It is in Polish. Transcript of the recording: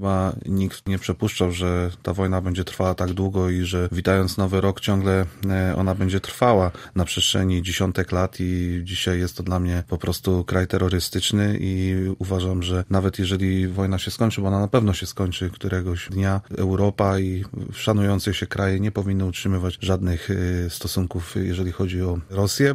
Chyba nikt nie przepuszczał, że ta wojna będzie trwała tak długo i że witając nowy rok ciągle e, ona będzie trwała na przestrzeni dziesiątek lat i dzisiaj jest to dla mnie po prostu kraj terrorystyczny i uważam, że nawet jeżeli wojna się skończy, bo ona na pewno się skończy któregoś dnia, Europa i szanujące się kraje nie powinny utrzymywać żadnych e, stosunków, jeżeli chodzi o Rosję.